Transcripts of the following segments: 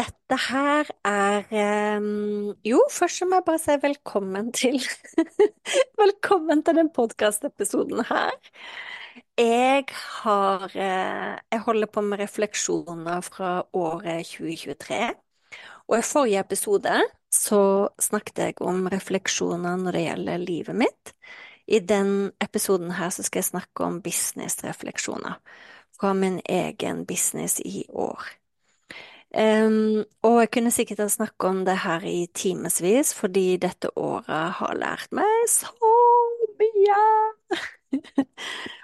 Dette her er um, Jo, først må jeg bare si velkommen til Velkommen til den podkastepisoden her. Jeg har uh, Jeg holder på med refleksjoner fra året 2023. Og i forrige episode så snakket jeg om refleksjoner når det gjelder livet mitt. I den episoden her så skal jeg snakke om businessrefleksjoner fra min egen business i år. Um, og jeg kunne sikkert ha snakket om det her i timevis, fordi dette året har lært meg så mye.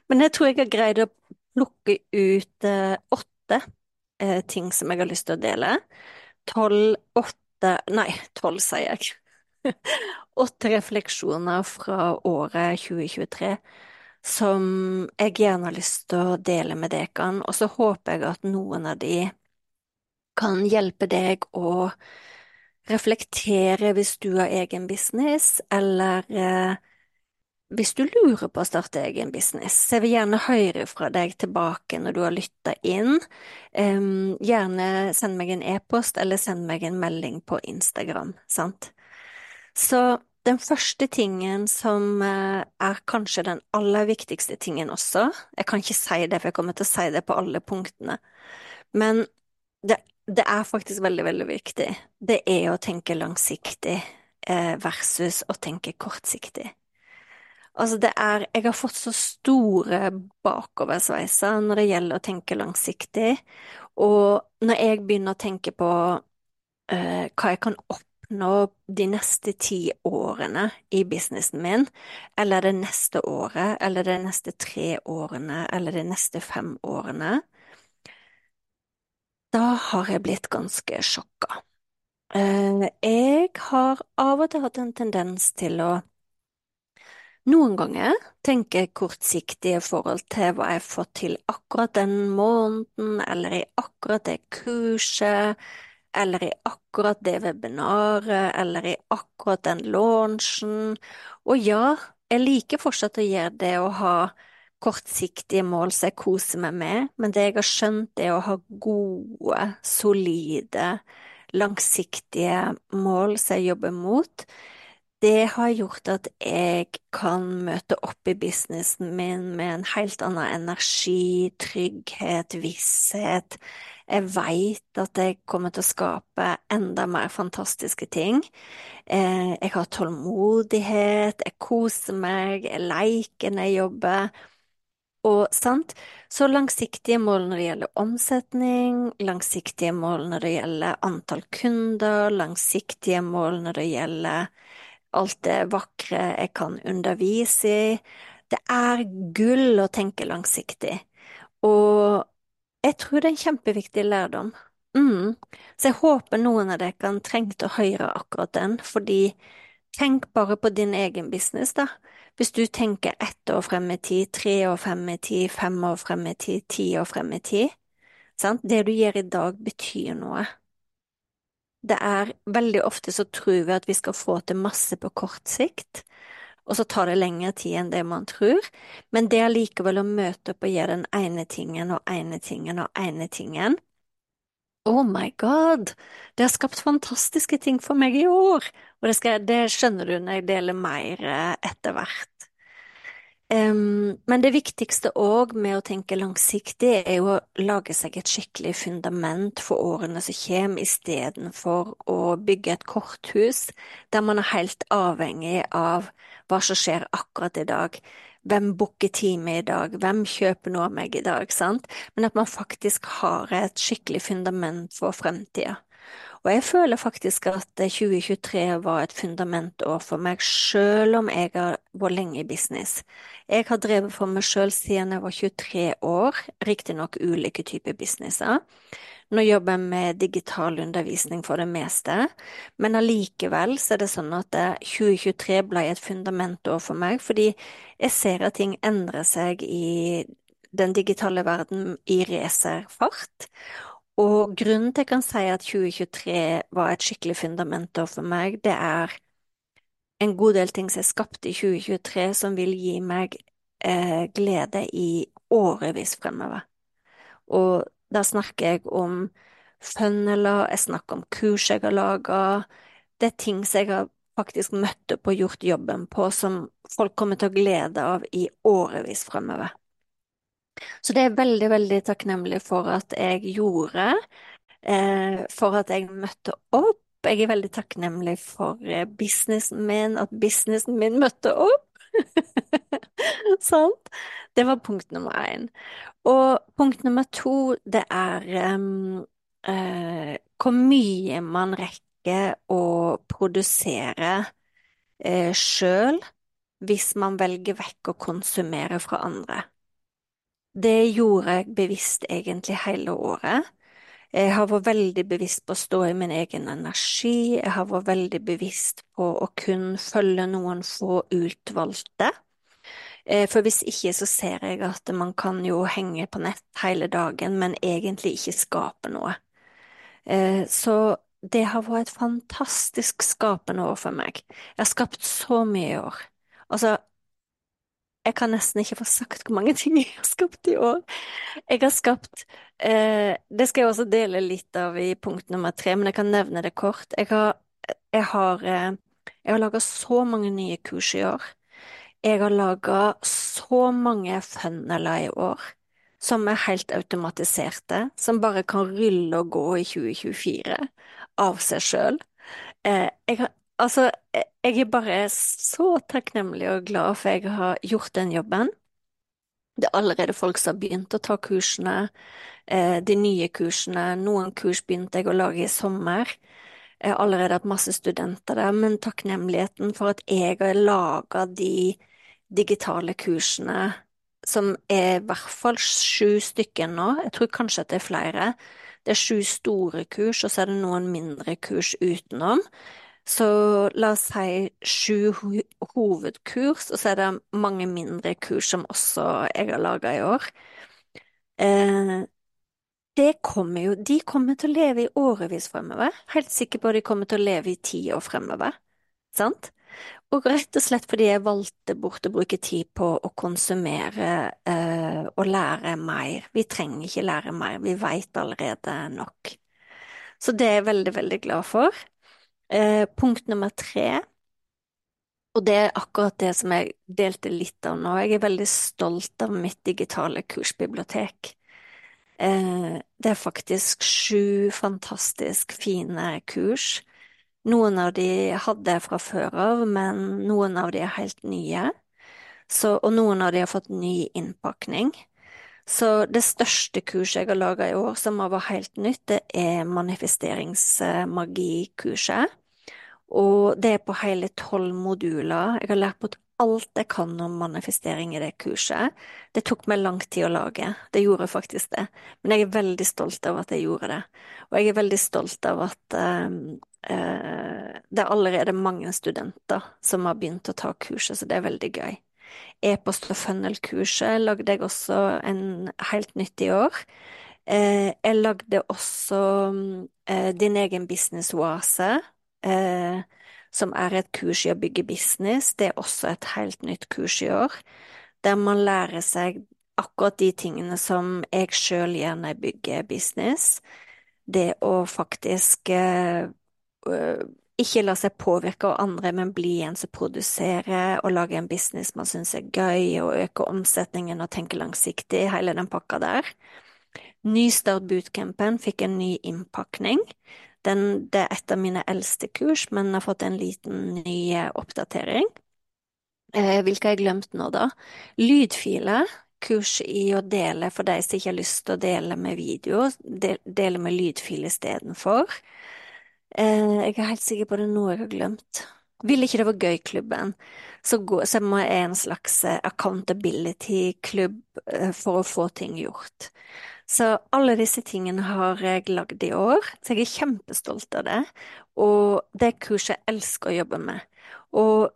Men jeg tror jeg har greid å plukke ut uh, åtte uh, ting som jeg har lyst til å dele. Tolv, åtte Nei, tolv, sier jeg. åtte refleksjoner fra året 2023 som jeg gjerne har lyst til å dele med dere, og så håper jeg at noen av de kan hjelpe deg å reflektere hvis du har egen business, eller eh, hvis du lurer på å starte egen business. Jeg vil gjerne høre fra deg tilbake når du har lytta inn. Um, gjerne send meg en e-post, eller send meg en melding på Instagram, sant. Så den første tingen som uh, er kanskje den aller viktigste tingen også, jeg kan ikke si det, for jeg kommer til å si det på alle punktene, men det det er faktisk veldig, veldig viktig. Det er å tenke langsiktig eh, versus å tenke kortsiktig. Altså, det er Jeg har fått så store bakoversveiser når det gjelder å tenke langsiktig, og når jeg begynner å tenke på eh, hva jeg kan oppnå de neste ti årene i businessen min, eller det neste året, eller det neste tre årene, eller de neste fem årene, da har jeg blitt ganske sjokka. Eh, jeg har av og til hatt en tendens til å noen ganger tenke kortsiktig i forhold til hva jeg fått til akkurat den måneden, eller i akkurat det kurset, eller i akkurat det webinaret, eller i akkurat den launchen. Og ja, jeg liker fortsatt å gjøre det å ha kortsiktige mål som jeg koser meg med, men det jeg har skjønt, er å ha gode, solide, langsiktige mål som jeg jobber mot. Det har gjort at jeg kan møte opp i businessen min med en helt annen energi, trygghet, visshet. Jeg veit at jeg kommer til å skape enda mer fantastiske ting. Eh, jeg har tålmodighet, jeg koser meg, jeg leker når jeg jobber. Og sant, så langsiktige mål når det gjelder omsetning, langsiktige mål når det gjelder antall kunder, langsiktige mål når det gjelder alt det vakre jeg kan undervise i. Det er gull å tenke langsiktig, og jeg tror det er en kjempeviktig lærdom. Mm. Så jeg håper noen av dere kan trengte å høre akkurat den, fordi tenk bare på din egen business, da. Hvis du tenker ett år frem i tid, tre år frem i tid, fem år frem i tid, ti år frem i tid, sant? Det du gjør i dag, betyr noe. Det er veldig ofte så tror vi at vi skal få til masse på kort sikt, og så tar det lengre tid enn det man tror, men det er likevel å møte opp og gjøre den ene tingen og ene tingen og ene tingen, Oh my God, det har skapt fantastiske ting for meg i år, og det, skal, det skjønner du når jeg deler mer eh, etter hvert. Um, men det viktigste òg med å tenke langsiktig, er jo å lage seg et skikkelig fundament for årene som kommer, istedenfor å bygge et korthus der man er helt avhengig av hva som skjer akkurat i dag. Hvem booker time i dag, hvem kjøper noe av meg i dag, sant? Men at man faktisk har et skikkelig fundament for fremtida. Og jeg føler faktisk at 2023 var et fundamentår for meg, selv om jeg har vært lenge i business. Jeg har drevet for meg selv siden jeg var 23 år, riktignok ulike typer businesser. Nå jobber jeg med digital undervisning for det meste, men allikevel så er det sånn at 2023 ble et fundamentår for meg, fordi jeg ser at ting endrer seg i den digitale verden i racerfart. Og grunnen til jeg kan si at 2023 var et skikkelig fundament for meg, det er en god del ting som er skapt i 2023 som vil gi meg eh, glede i årevis fremover. Og da snakker jeg om funneler, jeg snakker om kurs jeg har laga, det er ting som jeg har faktisk møtt opp og gjort jobben på, som folk kommer til å glede av i årevis fremover. Så det er veldig, veldig takknemlig for at jeg gjorde, eh, for at jeg møtte opp. Jeg er veldig takknemlig for eh, businessen min, at businessen min møtte opp. Sant? Det var punkt nummer én. Og punkt nummer to, det er um, uh, hvor mye man rekker å produsere uh, sjøl hvis man velger vekk å konsumere fra andre. Det gjorde jeg bevisst egentlig hele året. Jeg har vært veldig bevisst på å stå i min egen energi, jeg har vært veldig bevisst på å kun følge noen få utvalgte. Eh, for hvis ikke så ser jeg at man kan jo henge på nett hele dagen, men egentlig ikke skape noe. Eh, så det har vært et fantastisk skapende år for meg. Jeg har skapt så mye i år. Altså, jeg kan nesten ikke få sagt hvor mange ting jeg har skapt i år. Jeg har skapt eh, Det skal jeg også dele litt av i punkt nummer tre, men jeg kan nevne det kort. Jeg har, jeg har, eh, har laga så mange nye kurs i år. Jeg har laga så mange funneler i år som er helt automatiserte, som bare kan rulle og gå i 2024 av seg sjøl. Eh, jeg har Altså, jeg er bare så takknemlig og glad for jeg har gjort den jobben. Det er allerede folk som har begynt å ta kursene, eh, de nye kursene. Noen kurs begynte jeg å lage i sommer. Jeg har allerede hatt masse studenter der, men takknemligheten for at jeg har laga de digitale kursene, som er i hvert fall sju stykker nå, jeg tror kanskje at det er flere. Det er sju store kurs, og så er det noen mindre kurs utenom. Så la oss si sju hovedkurs, og så er det mange mindre kurs som også jeg har laga i år. Eh, kommer jo, de kommer til å leve i årevis fremover. Helt sikker på at de kommer til å leve i ti år fremover. Sant? Og rett og slett fordi jeg valgte bort å bruke tid på å konsumere eh, og lære mer. Vi trenger ikke lære mer, vi veit allerede nok. Så det er jeg veldig, veldig glad for. Eh, punkt nummer tre, og det er akkurat det som jeg delte litt av nå, jeg er veldig stolt av mitt digitale kursbibliotek. Eh, det er faktisk sju fantastisk fine kurs. Noen av de hadde jeg fra før av, men noen av de er helt nye. Så, og noen av de har fått ny innpakning. Så det største kurset jeg har laga i år, som vært helt nytt, det er manifesteringsmagi-kurset. Og det er på hele tolv moduler. Jeg har lært bort alt jeg kan om manifestering i det kurset. Det tok meg lang tid å lage, det gjorde faktisk det. Men jeg er veldig stolt av at jeg gjorde det. Og jeg er veldig stolt av at um, uh, det er allerede mange studenter som har begynt å ta kurset, så det er veldig gøy. E-post- og funnel-kurset lagde jeg også en helt nytt i år. Eh, jeg lagde også eh, Din egen business-oase, eh, som er et kurs i å bygge business. Det er også et helt nytt kurs i år, der man lærer seg akkurat de tingene som jeg sjøl gjør når jeg bygger business. det å faktisk ikke la seg påvirke av andre, men bli en som produserer og lager en business man syns er gøy, og øke omsetningen og tenke langsiktig, hele den pakka der. Nystart bootcampen fikk en ny innpakning. Den, det er et av mine eldste kurs, men har fått en liten ny eh, oppdatering. Eh, hvilke har jeg glemt nå, da? Lydfiler. Kurs i å dele for de som ikke har lyst til å dele med video, dele med lydfil istedenfor. Eh, jeg er helt sikker på det noe jeg har glemt. Ville ikke det var gøy-klubben, så, så må jeg en slags eh, accountability-klubb eh, for å få ting gjort. Så alle disse tingene har jeg lagd i år, så jeg er kjempestolt av det. Og det er kurs jeg elsker å jobbe med. Og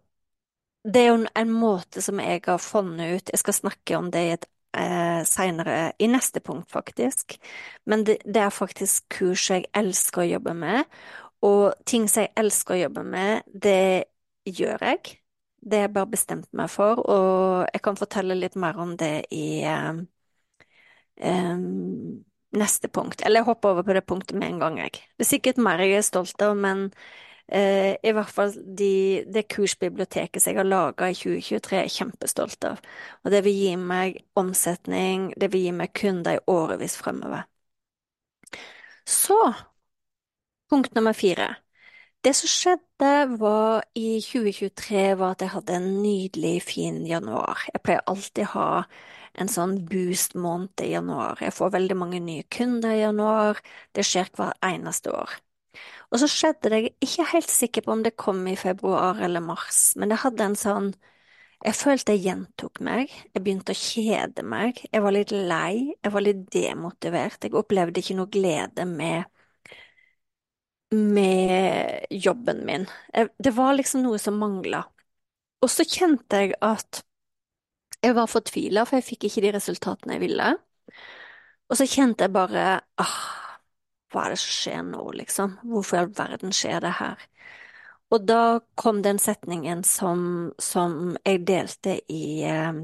det er jo en måte som jeg har funnet ut Jeg skal snakke om det i et eh, seinere, i neste punkt, faktisk. Men det, det, er faktisk kurs jeg elsker å jobbe med, og ting som jeg elsker å jobbe med, det gjør jeg. Det har jeg bare bestemt meg for, og jeg kan fortelle litt mer om det i um, neste punkt. Eller jeg hopper over på det punktet med en gang, jeg. Det er sikkert mer jeg er stolt av, men uh, i hvert fall de, det kursbiblioteket som jeg har laga i 2023, er jeg kjempestolt av. Og det vil gi meg omsetning, det vil gi meg kunder i årevis fremover. Så Punkt nummer fire. Det som skjedde var i 2023, var at jeg hadde en nydelig, fin januar. Jeg pleier alltid å ha en sånn boost-måned i januar. Jeg får veldig mange nye kunder i januar. Det skjer hver eneste år. Og så skjedde det, jeg er ikke helt sikker på om det kom i februar eller mars, men det hadde en sånn jeg følte jeg gjentok meg, jeg begynte å kjede meg, jeg var litt lei, jeg var litt demotivert, jeg opplevde ikke noe glede med med jobben min. Det var liksom noe som mangla. Og så kjente jeg at jeg var fortvila, for jeg fikk ikke de resultatene jeg ville. Og så kjente jeg bare ah, hva er det som skjer nå, liksom? Hvorfor i all verden skjer det her? Og da kom den setningen som, som jeg delte i eh,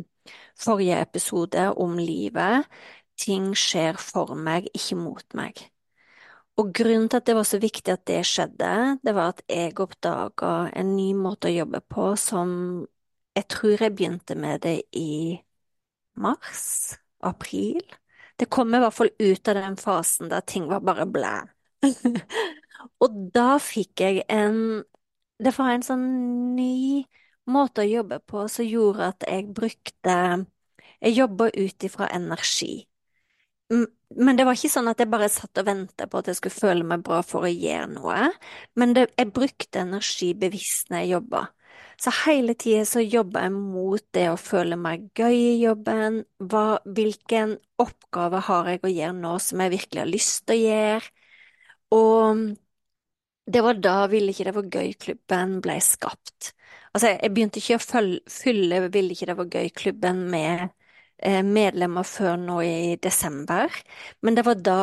forrige episode om livet. Ting skjer for meg, ikke mot meg. Og grunnen til at det var så viktig at det skjedde, det var at jeg oppdaga en ny måte å jobbe på som jeg tror jeg begynte med det i mars, april. Det kom i hvert fall ut av den fasen der ting var bare blæ. og da fikk jeg en Det var en sånn ny måte å jobbe på som gjorde at jeg brukte Jeg jobba ut ifra energi. Men det var ikke sånn at jeg bare satt og ventet på at jeg skulle føle meg bra for å gjøre noe, men det, jeg brukte energi bevisst når jeg jobba. Så hele tida så jobber jeg mot det å føle meg gøy i jobben, hva, hvilken oppgave har jeg å gjøre nå som jeg virkelig har lyst til å gjøre, og det var da Ville ikke det var gøy-klubben ble skapt. Altså, jeg begynte ikke å fylle Ville ikke det var gøy-klubben med Eh, medlemmer før nå i desember, men det var da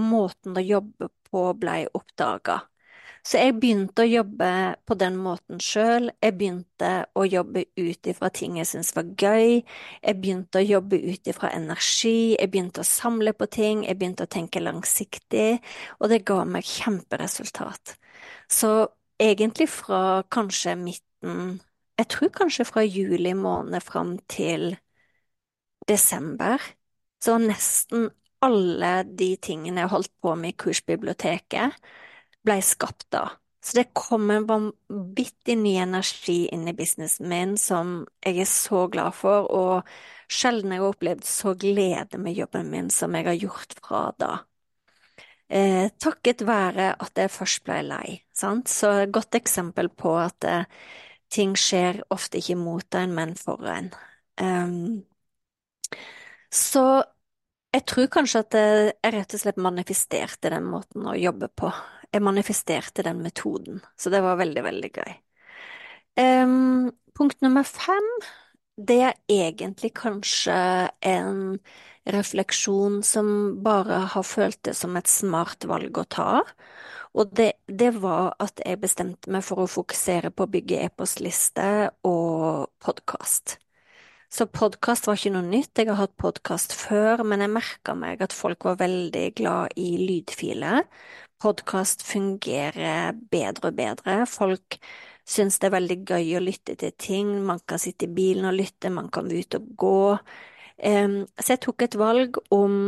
måten å jobbe på ble oppdaga. Så jeg begynte å jobbe på den måten sjøl. Jeg begynte å jobbe ut ifra ting jeg syntes var gøy. Jeg begynte å jobbe ut ifra energi. Jeg begynte å samle på ting. Jeg begynte å tenke langsiktig, og det ga meg kjemperesultat. Så egentlig fra kanskje midten Jeg tror kanskje fra juli måned fram til desember, så nesten alle de tingene jeg holdt på med i kursbiblioteket, ble skapt da. Så det kom en vanvittig ny energi inn i businessen min som jeg er så glad for, og sjelden jeg har opplevd så glede med jobben min som jeg har gjort fra da. Eh, takket være at jeg først ble lei, sant, så et godt eksempel på at eh, ting skjer ofte ikke mot en, men for en. Um, så jeg tror kanskje at jeg rett og slett manifesterte den måten å jobbe på. Jeg manifesterte den metoden, så det var veldig, veldig gøy. Um, punkt nummer fem, det er egentlig kanskje en refleksjon som bare har følt det som et smart valg å ta, og det, det var at jeg bestemte meg for å fokusere på å bygge e-postliste og podkast. Så podkast var ikke noe nytt. Jeg har hatt podkast før, men jeg merka meg at folk var veldig glad i lydfiler. Podkast fungerer bedre og bedre. Folk syns det er veldig gøy å lytte til ting. Man kan sitte i bilen og lytte, man kan være ute og gå. Så jeg tok et valg om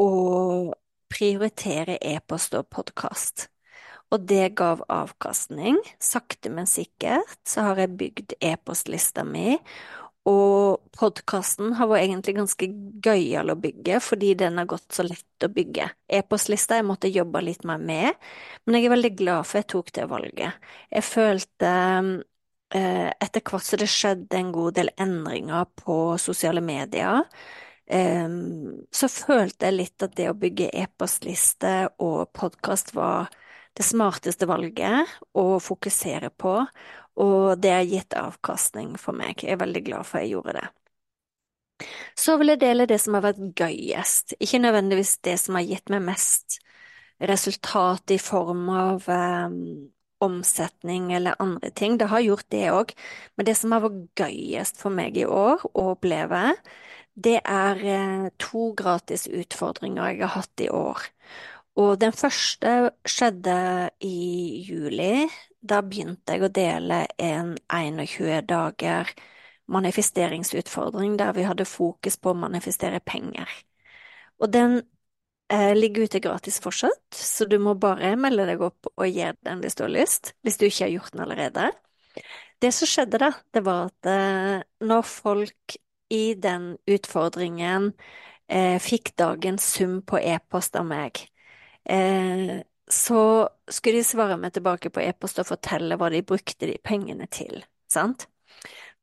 å prioritere e-post og podkast og det gav avkastning. Sakte, men sikkert så har jeg bygd e-postlista mi, og podkasten har vært egentlig ganske gøyal å bygge, fordi den har gått så lett å bygge. E-postlista jeg måtte jobbe litt mer med, men jeg er veldig glad for jeg tok det valget. Jeg følte eh, etter hvert så det skjedde en god del endringer på sosiale medier, eh, så følte jeg litt at det å bygge e-postliste og podkast var det smarteste valget å fokusere på, og det har gitt avkastning for meg. Jeg er veldig glad for at jeg gjorde det. Så vil jeg dele det som har vært gøyest, ikke nødvendigvis det som har gitt meg mest resultat i form av um, omsetning eller andre ting. Det har gjort det òg, men det som har vært gøyest for meg i år å oppleve, det er eh, to gratis utfordringer jeg har hatt i år. Og den første skjedde i juli. Da begynte jeg å dele en 21 dager manifesteringsutfordring der vi hadde fokus på å manifestere penger. Og den eh, ligger ute gratis fortsatt, så du må bare melde deg opp og gjøre den hvis du har lyst, hvis du ikke har gjort den allerede. Det som skjedde da, det var at eh, når folk i den utfordringen eh, fikk dagens sum på e-post av meg, eh, så skulle de svare meg tilbake på e-post og fortelle hva de brukte de pengene til, sant?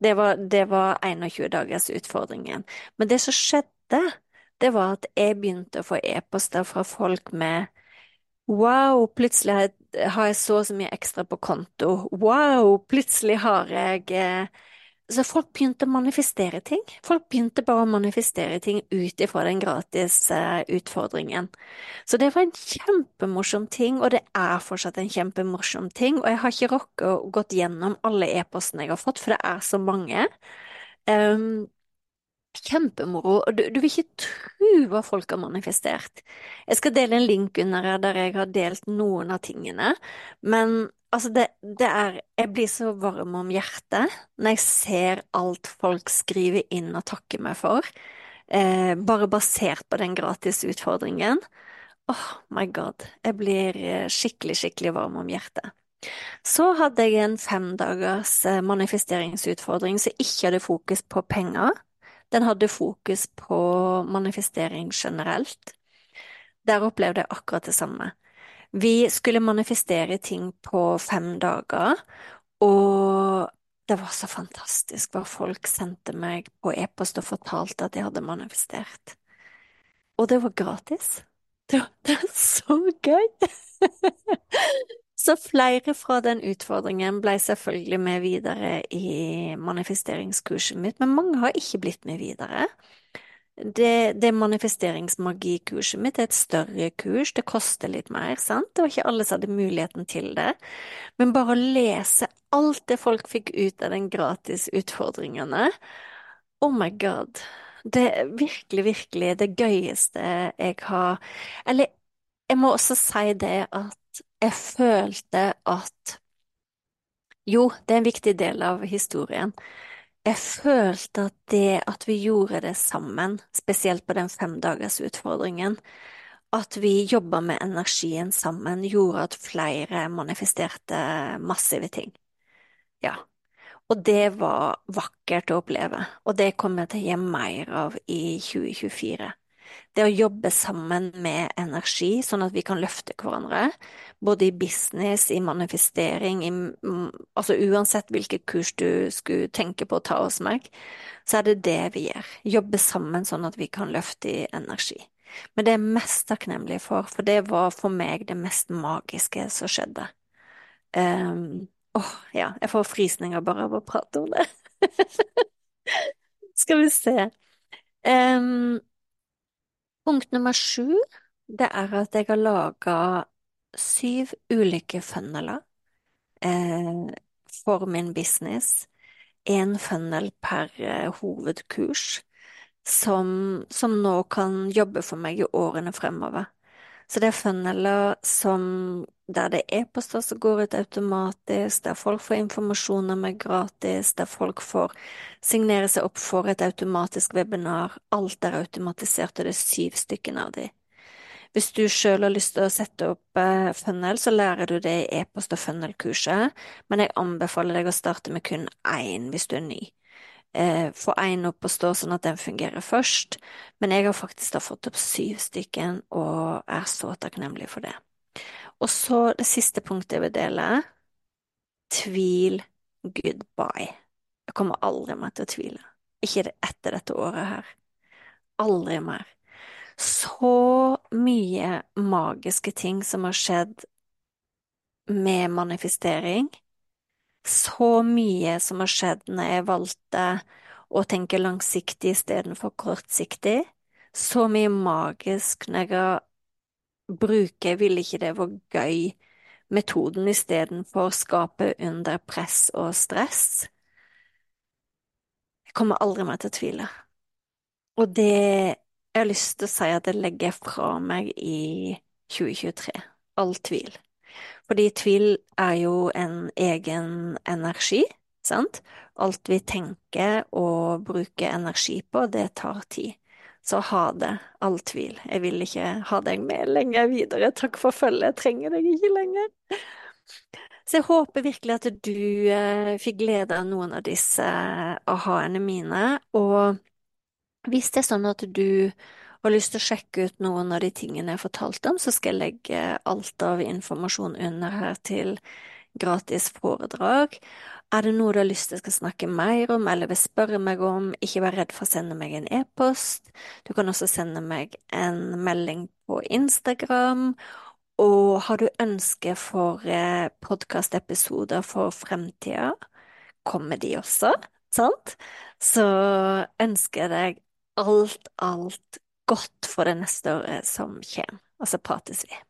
Det var, det var 21 dagers utfordringen. Men det som skjedde, det var at jeg begynte å få e-poster fra folk med Wow, plutselig har jeg så og så mye ekstra på konto. Wow, plutselig har jeg eh, så folk begynte å manifestere ting. Folk begynte bare å manifestere ting ut ifra den gratis uh, utfordringen. Så det var en kjempemorsom ting, og det er fortsatt en kjempemorsom ting. Og jeg har ikke rukket å gått gjennom alle e-postene jeg har fått, for det er så mange. Um, Kjempemoro, og du, du, vil ikke tro hva folk har manifestert. Jeg skal dele en link under her der jeg har delt noen av tingene, men Altså, det, det, er Jeg blir så varm om hjertet når jeg ser alt folk skriver inn og takker meg for, eh, bare basert på den gratis utfordringen. Oh my god. Jeg blir eh, skikkelig, skikkelig varm om hjertet. Så hadde jeg en femdagers eh, manifesteringsutfordring som ikke hadde fokus på penger. Den hadde fokus på manifestering generelt. Der opplevde jeg akkurat det samme. Vi skulle manifestere ting på fem dager, og det var så fantastisk hva folk sendte meg på e-post og fortalte at de hadde manifestert. Og det var gratis. Det var, det var så gøy! så flere fra den utfordringen ble selvfølgelig med videre i manifesteringskurset mitt, men mange har ikke blitt med videre. Det, det manifesteringsmagikurset mitt er et større kurs, det koster litt mer, sant, det var ikke alle som hadde muligheten til det, men bare å lese alt det folk fikk ut av den gratis utfordringene, oh my god, det er virkelig, virkelig det gøyeste jeg har. Eller jeg må også si det at jeg følte at jo, det er en viktig del av historien. Jeg følte at det at vi gjorde det sammen, spesielt på den femdagersutfordringen, at vi jobba med energien sammen, gjorde at flere manifesterte massive ting. Ja. Og det var vakkert å oppleve, og det kommer jeg til å gi mer av i 2024. Det å jobbe sammen med energi, sånn at vi kan løfte hverandre, både i business, i manifestering, i, altså uansett hvilket kurs du skulle tenke på å ta hos meg, så er det det vi gjør. Jobbe sammen sånn at vi kan løfte i energi. Men det er jeg mest takknemlig for, for det var for meg det mest magiske som skjedde. Um, åh, ja, jeg får frysninger bare av å prate om det. Skal vi se. Um, Punkt nummer sju, det er at jeg har laga syv ulike funneler eh, for min business. én funnel per eh, hovedkurs som, som nå kan jobbe for meg i årene fremover. Så det er funneler som der det er e-poster som går ut automatisk, der folk får informasjon om meg gratis, der folk får signere seg opp for et automatisk webinar. Alt er automatisert, og det er syv stykker av de. Hvis du sjøl har lyst til å sette opp eh, funnel, så lærer du det i e-post- og funnel-kurset, men jeg anbefaler deg å starte med kun én hvis du er ny. Eh, få én opp og stå sånn at den fungerer først, men jeg har faktisk da fått opp syv stykken og er så takknemlig for det. Og så det siste punktet jeg vil dele, tvil goodbye. Jeg kommer aldri mer til å tvile. Ikke etter dette året her. Aldri mer så mye magiske ting som har skjedd med manifestering. Så mye som har skjedd når jeg valgte å tenke langsiktig istedenfor kortsiktig. Så mye magisk når jeg har bruker Jeg ville ikke det vært gøy metoden istedenfor å skape under press og stress. Jeg kommer aldri mer til å tvile. Og det jeg har lyst til å si at jeg legger fra meg i 2023. All tvil. Fordi tvil er jo en egen energi, sant? Alt vi tenker og bruker energi på, det tar tid. Så ha det, all tvil. Jeg vil ikke ha deg med lenger videre. Takk for følget, jeg trenger deg ikke lenger. Så jeg håper virkelig at du eh, fikk glede av noen av disse aha-ene mine, og hvis det er sånn at du har lyst til å sjekke ut noen av de tingene jeg fortalte om, så skal jeg legge alt av informasjon under her til gratis foredrag. Er det noe du har lyst til skal snakke mer om eller vil spørre meg om, ikke vær redd for å sende meg en e-post. Du kan også sende meg en melding på Instagram. Og har du ønske for eh, podkastepisoder for fremtida, kommer de også, sant? Så ønsker jeg deg alt, alt godt for det neste året som kommer, og så prates vi.